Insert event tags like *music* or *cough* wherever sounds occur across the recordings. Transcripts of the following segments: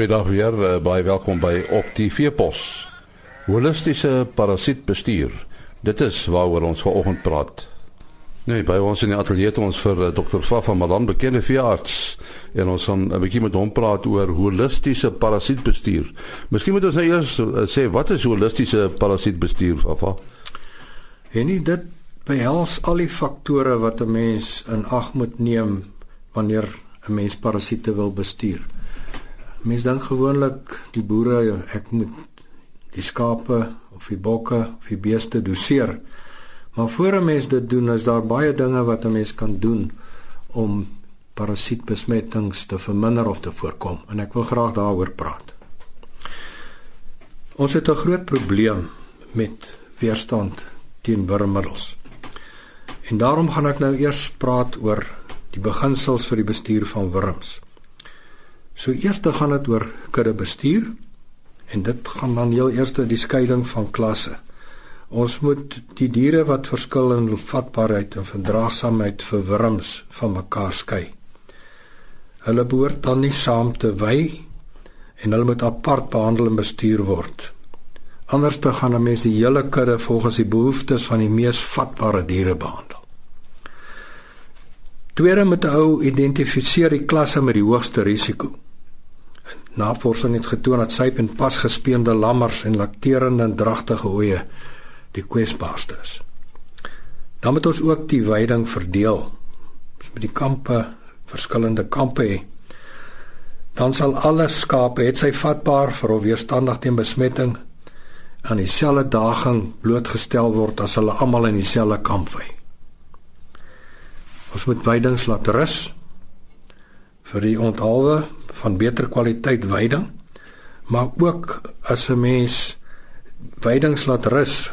Goeiedag weer, uh, baie welkom by Op TV Pos. Holistiese parasietbestuur. Dit is waaroor ons vanoggend praat. Nee, by ons in die ateljee het ons vir uh, Dr. Fafa Malan, bekende veearts, en ons gaan 'n bietjie met hom praat oor holistiese parasietbestuur. Miskien moet ons nou eers uh, sê wat is holistiese parasietbestuur, Fafa? En nie dit behels al die faktore wat 'n mens in ag moet neem wanneer 'n mens parasiete wil bestuur. Mens dink gewoonlik die boere ek moet die skape of die bokke of die beeste doseer. Maar voor 'n mens dit doen, is daar baie dinge wat 'n mens kan doen om parasietbesmettings te verminder of te voorkom en ek wil graag daaroor praat. Ons het 'n groot probleem met weerstand teen wurmmiddels. En daarom gaan ek nou eers praat oor die beginsels vir die bestuur van wurms. So eerste gaan dit oor kudde bestuur en dit gaan dan heel eerste die skeiding van klasse. Ons moet die diere wat verskil in vatbaarheid en verdraagsaamheid vir wurms van mekaar skei. Hulle behoort dan nie saam te wy en hulle moet apart behandel en bestuur word. Anders dan gaan 'n mens die hele kudde volgens die behoeftes van die mees vatbare diere behandel. Tweede moet ou identifiseer die klasse met die hoogste risiko. Navorsing het getoon dat syp en pasgespeende lammers en lakterende en dragtige oeye die kwesbaarste is. Dan moet ons ook die veiding verdeel. Ons moet die kampe verskillende kampe hê. Dan sal alle skape het sy vatbaar vir of weerstandig teen besmetting aan dieselfde daging blootgestel word as hulle almal in dieselfde kamp vei. Ons moet veidings laat rus vir die onthaalwe van beter kwaliteit veiding, maar ook as 'n mens veidings laat rus,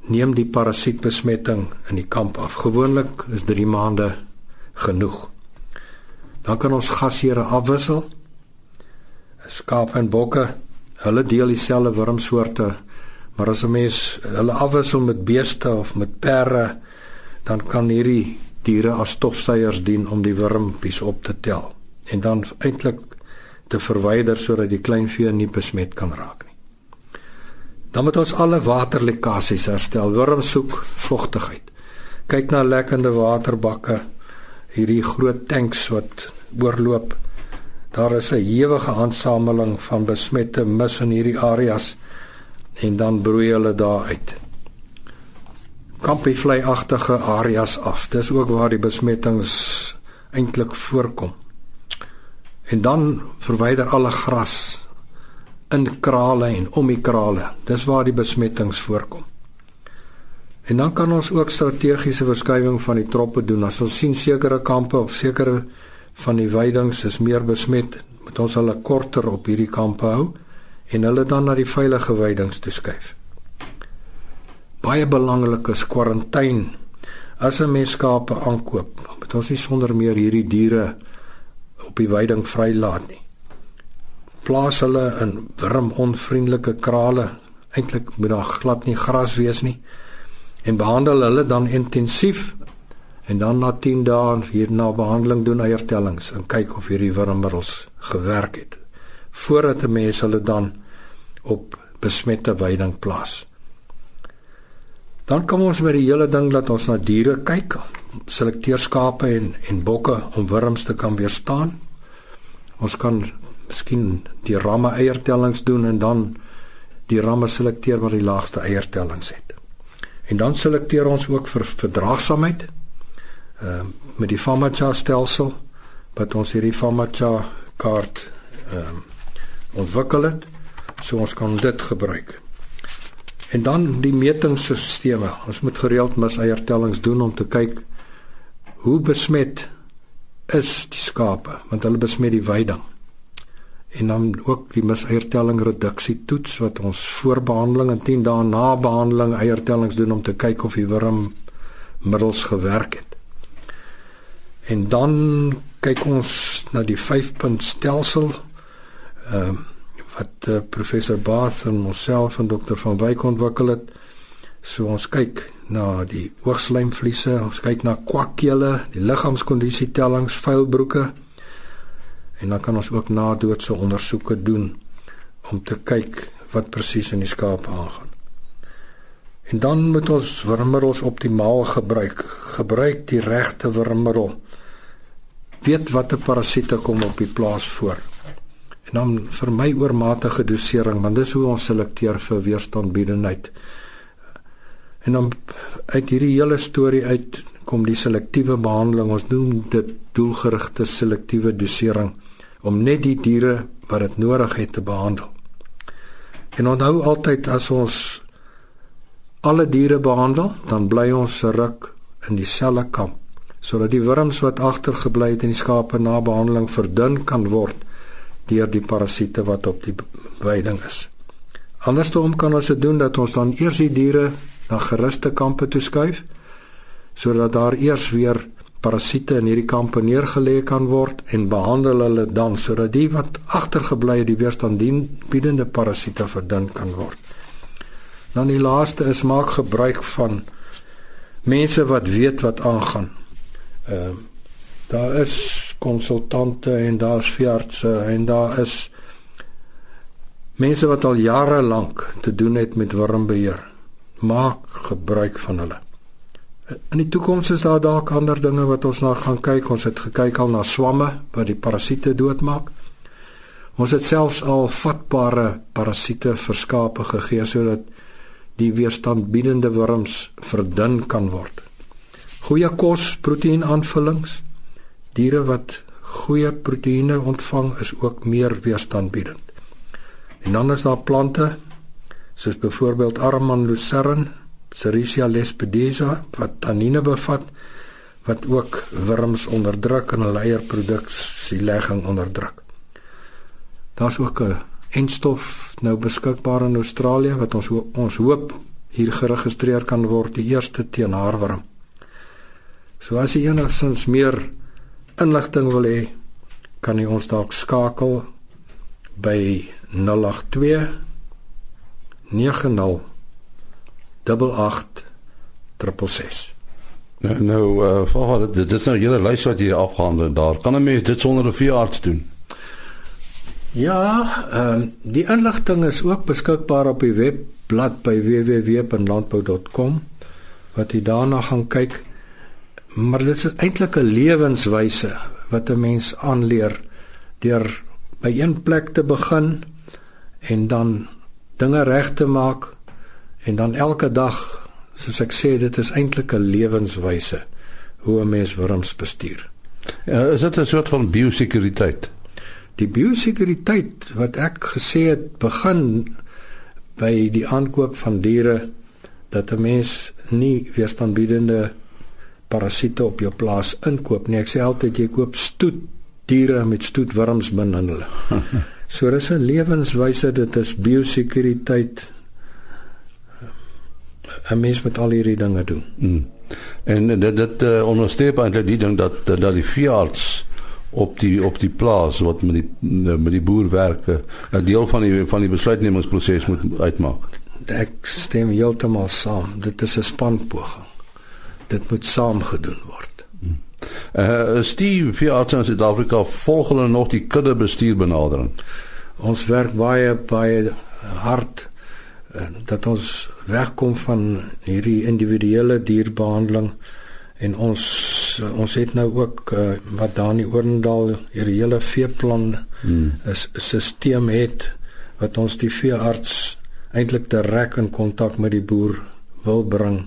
neem die parasietbesmetting in die kamp af. Gewoonlik is 3 maande genoeg. Dan kan ons gasheure afwissel. Skaap en bokke, hulle deel dieselfde wurmsoorte, maar as 'n mens hulle afwissel met beeste of met perde, dan kan hierdie diere as stofsuiers dien om die wurmpies op te tel en dan eintlik te verwyder sodat die kleinvee nie besmet kan raak nie. Dan moet ons alle waterlekkasies herstel. Wurms soek vogtigheid. Kyk na lekkende waterbakke, hierdie groot tanks wat oorloop. Daar is 'n ewige aansameling van besmette mis in hierdie areas en dan broei hulle daar uit. Kampie vleiagtige areas af. Dis ook waar die besmettings eintlik voorkom en dan verwyder alle gras in krale en om die krale. Dis waar die besmettings voorkom. En dan kan ons ook strategiese verskuiwing van die troppe doen. As ons sien sekere kampe of sekere van die weidings is meer besmet, moet ons hulle korter op hierdie kampe hou en hulle dan na die veilige weidings toeskuif. Baie belangrik is kwarantyne. As 'n mens skape aankoop, moet ons nie sonder meer hierdie diere op die weiding vrylaat nie. Plaas hulle in wurmonvriendelike krale. Eintlik moet daar glad nie gras wees nie. En behandel hulle dan intensief en dan na 10 dae hierna behandeling doen eiertellings en kyk of hierdie wurmmiddels gewerk het voordat 'n mens hulle dan op besmette weiding plaas. Dan kom ons by die hele ding dat ons na diere kyk selekteer skape en en bokke om wurms te kan weerstaan. Ons kan miskien die ramme eiertellings doen en dan die ramme selekteer wat die laagste eiertellings het. En dan selekteer ons ook vir verdraagsaamheid. Ehm uh, met die FAMACHA stelsel wat ons hierdie FAMACHA kaart ehm um, ontwikkel het, so ons kan dit gebruik. En dan die metingsstelsels. Ons moet gereeld mis eiertellings doen om te kyk hoe besmet is die skape want hulle besmet die weiding. En dan ook die miseiertelling reduksie toets wat ons voor behandeling en 10 dae na behandeling eiertellings doen om te kyk of die wurm middels gewerk het. En dan kyk ons na die 5-punt stelsel. Ehm uh, wat uh, professor Bath en myself en dokter van Wyk ontwikkel het so ons kyk na die oogslijmvliese, ons kyk na kwakkele, die liggaamskondisie tellings, vuilbroeke. En dan kan ons ook nadoodse ondersoeke doen om te kyk wat presies in die skaap aangaan. En dan moet ons wurmmiddels optimaal gebruik. Gebruik die regte wurmmiddel. Weet watter parasiete kom op die plaas voor. En dan vermy oormatige dosering want dis hoe ons selekteer vir weerstandbiedendheid. En dan uit hierdie hele storie uit kom die selektiewe behandeling. Ons noem dit doelgerigte selektiewe dosering om net die diere wat dit nodig het te behandel. En onthou altyd as ons alle diere behandel, dan bly ons se ruk in dieselfde kamp sodat die wurms wat agtergebly het in die skape na behandeling verdun kan word deur die parasiete wat op die weiding is. Andersom kan ons dit doen dat ons dan eers die diere na geruste kampe toeskuif sodat daar eers weer parasiete in hierdie kampe neergelê kan word en behandel hulle dan sodat die wat agtergebly het die weerstandbiedende parasiete verdun kan word. Dan die laaste is maak gebruik van mense wat weet wat aangaan. Ehm uh, daar is konsultante en daar's veeartse en daar is mense wat al jare lank te doen het met wurmbeheer. Maak gebruik van hulle. In die toekoms is daar dalk ander dinge wat ons na gaan kyk. Ons het gekyk al na swamme wat die parasiete doodmaak. Ons het selfs al vatbare parasiete verskape gegee sodat die weerstandbiedende wurms verdun kan word. Goeie kos, proteïenaanvullings. Diere wat goeie proteïene ontvang is ook meer weerstandbiedend. En dan is daar plante soos byvoorbeeld Armand lucerne Serratia lespedeza wat tannine bevat wat ook wurms onderdruk en 'n leierproduksielegging onderdruk. Daar's ook 'n enstof nou beskikbaar in Australië wat ons ons hoop hier geregistreer kan word die eerste teen haarworm. So as jy enigstens meer inligting wil hê, kan jy ons dalk skakel by 082 90 8866. Nou nou uh vir dit dit is nou julle lys wat jy afgehandel daar. Kan 'n mens dit sonder 'n veearts doen? Ja, ehm um, die inligting is ook beskikbaar op die webblad by www.landbou.com wat jy daarna gaan kyk. Maar dit is eintlik 'n lewenswyse wat 'n mens aanleer deur by een plek te begin en dan dinge reg te maak En dan elke dag, soos ek sê, dit is eintlik 'n lewenswyse hoe 'n mens wurms bestuur. Ja, is dit 'n soort van biosekuriteit? Die biosekuriteit wat ek gesê het begin by die aankoop van diere dat 'n mens nie weerstandbiedende parasiete op jou plaas inkoop nie. Ek sê altyd jy koop stoet diere met stoetwurms binne hulle. *laughs* so dis 'n lewenswyse, dit is biosekuriteit 'n mens met al hierdie dinge doen. Mm. En dit dit uh, onderstreep eintlik die ding dat dat die veearts op die op die plaas wat met die met die boer werk 'n deel van die van die besluitnemingsproses moet uitmaak. Ek stem heeltemal saam. Dit is 'n spanpoging. Dit moet saam gedoen word. Uh Steve, veearts in Suid-Afrika volg hulle nog die kudde bestuur benadering. Ons werk baie baie hard dat ons wegkom van hierdie individuele dierbehandeling en ons ons het nou ook uh, wat Dani Oorndal hierdie hele veeplan hmm. is stelsel het wat ons die veearts eintlik direk in kontak met die boer wil bring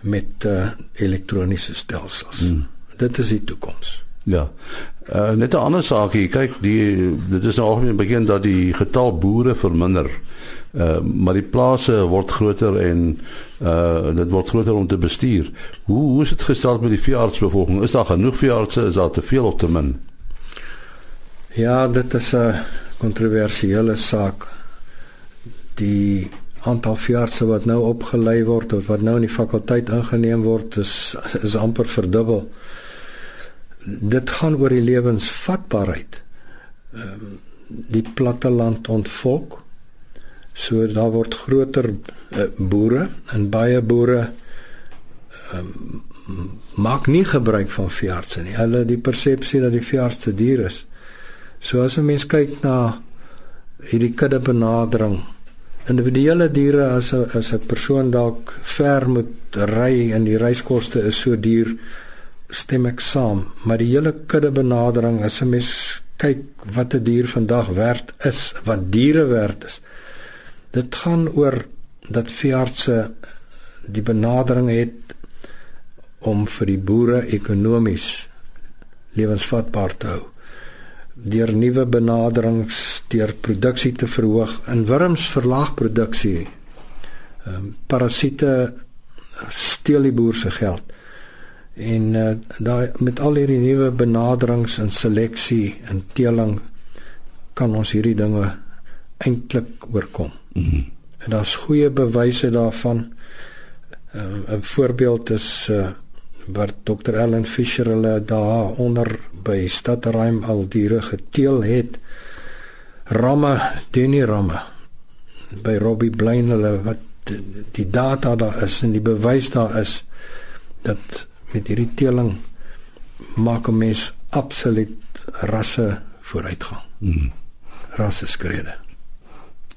met uh, elektroniese stelsels. Hmm. Dit is die toekoms. Ja. Uh, net 'n ander saakie, kyk, die dit is nou algemeen begin dat die getal boere verminder. Uh, maar die plase word groter en uh dit word groter om te bestuur. Hoe hoe is dit gestel met die veeartsbevolking? Is daar genoeg veeartse? Is daar te veel of te min? Ja, dit is 'n kontroversiële saak. Die aantal veeartse wat nou opgelei word of wat nou in die fakulteit ingeneem word, is is amper verdubbel. Dit gaan oor die lewensvatbaarheid. Ehm um, die platteland ontvolk So daar word groter uh, boere en baie boere um, maak nie gebruik van veeartse nie. Hulle die persepsie dat die veearts te duur is. So as 'n mens kyk na hierdie kudde benadering, individuele diere as 'n as 'n persoon dalk ver moet ry en die reiskoste is so duur, stem ek saam, maar die hele kudde benadering as 'n mens kyk wat 'n dier vandag werd is, wat diere werd is. Dit gaan oor dat veeartse die benadering het om vir die boere ekonomies lewensvatbaar te hou deur nuwe benaderings deur produksie te verhoog in wurms verlaag produksie ehm um, parasiete steel die boer se geld en uh, daai met al hierdie nuwe benaderings en seleksie en teeling kan ons hierdie dinge eintlik oorkom. Mm -hmm. En daar's goeie bewyse daarvan. Uh, 'n Voorbeeld is uh, wat Dr. Ellen Fisher hulle daar onder by Stadreim al diere geteel het. Ramme, Denny Ramme by Robbie Blaine hulle wat die data daar is en die bewys daar is dat met hierdie teeling maak 'n mens absoluut rasse vooruitgang. Mm. Rasse skrede.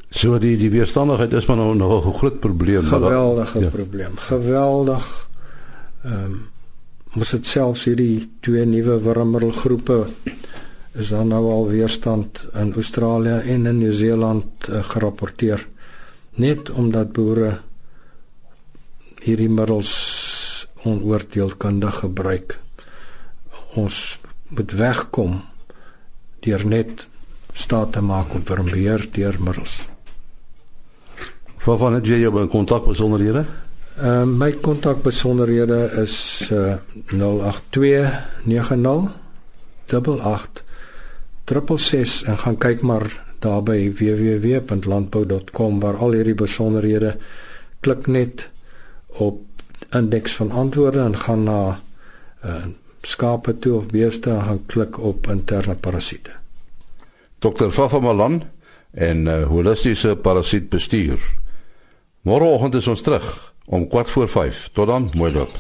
So die die weerstandigheid is maar nou nog 'n groot probleem. Geweldige ja. probleem. Geweldig. Ehm um, ons het selfs hierdie twee nuwe wurmmelgroepe is dan nou al weerstand in Australië en in Nieu-Seeland uh, gerapporteer. Net omdat boere hierdie middels onoordeelkundig gebruik. Ons moet wegkom deur net staat te maak op wurmbeheer deur middels. Waarvan het jy jou kontak besonderhede? Uh, my kontak besonderhede is uh, 08290 88 666 en gaan kyk maar daar by www.landbou.com waar al hierdie besonderhede klik net op indeks van antwoorde en gaan na uh, skape toe of beeste en gaan klik op interne parasiete. Dr. Fafa Malan en uh, holistiese parasietbestuur. Môreoggend is ons terug om kwart voor 5. Tot dan, mooi loop.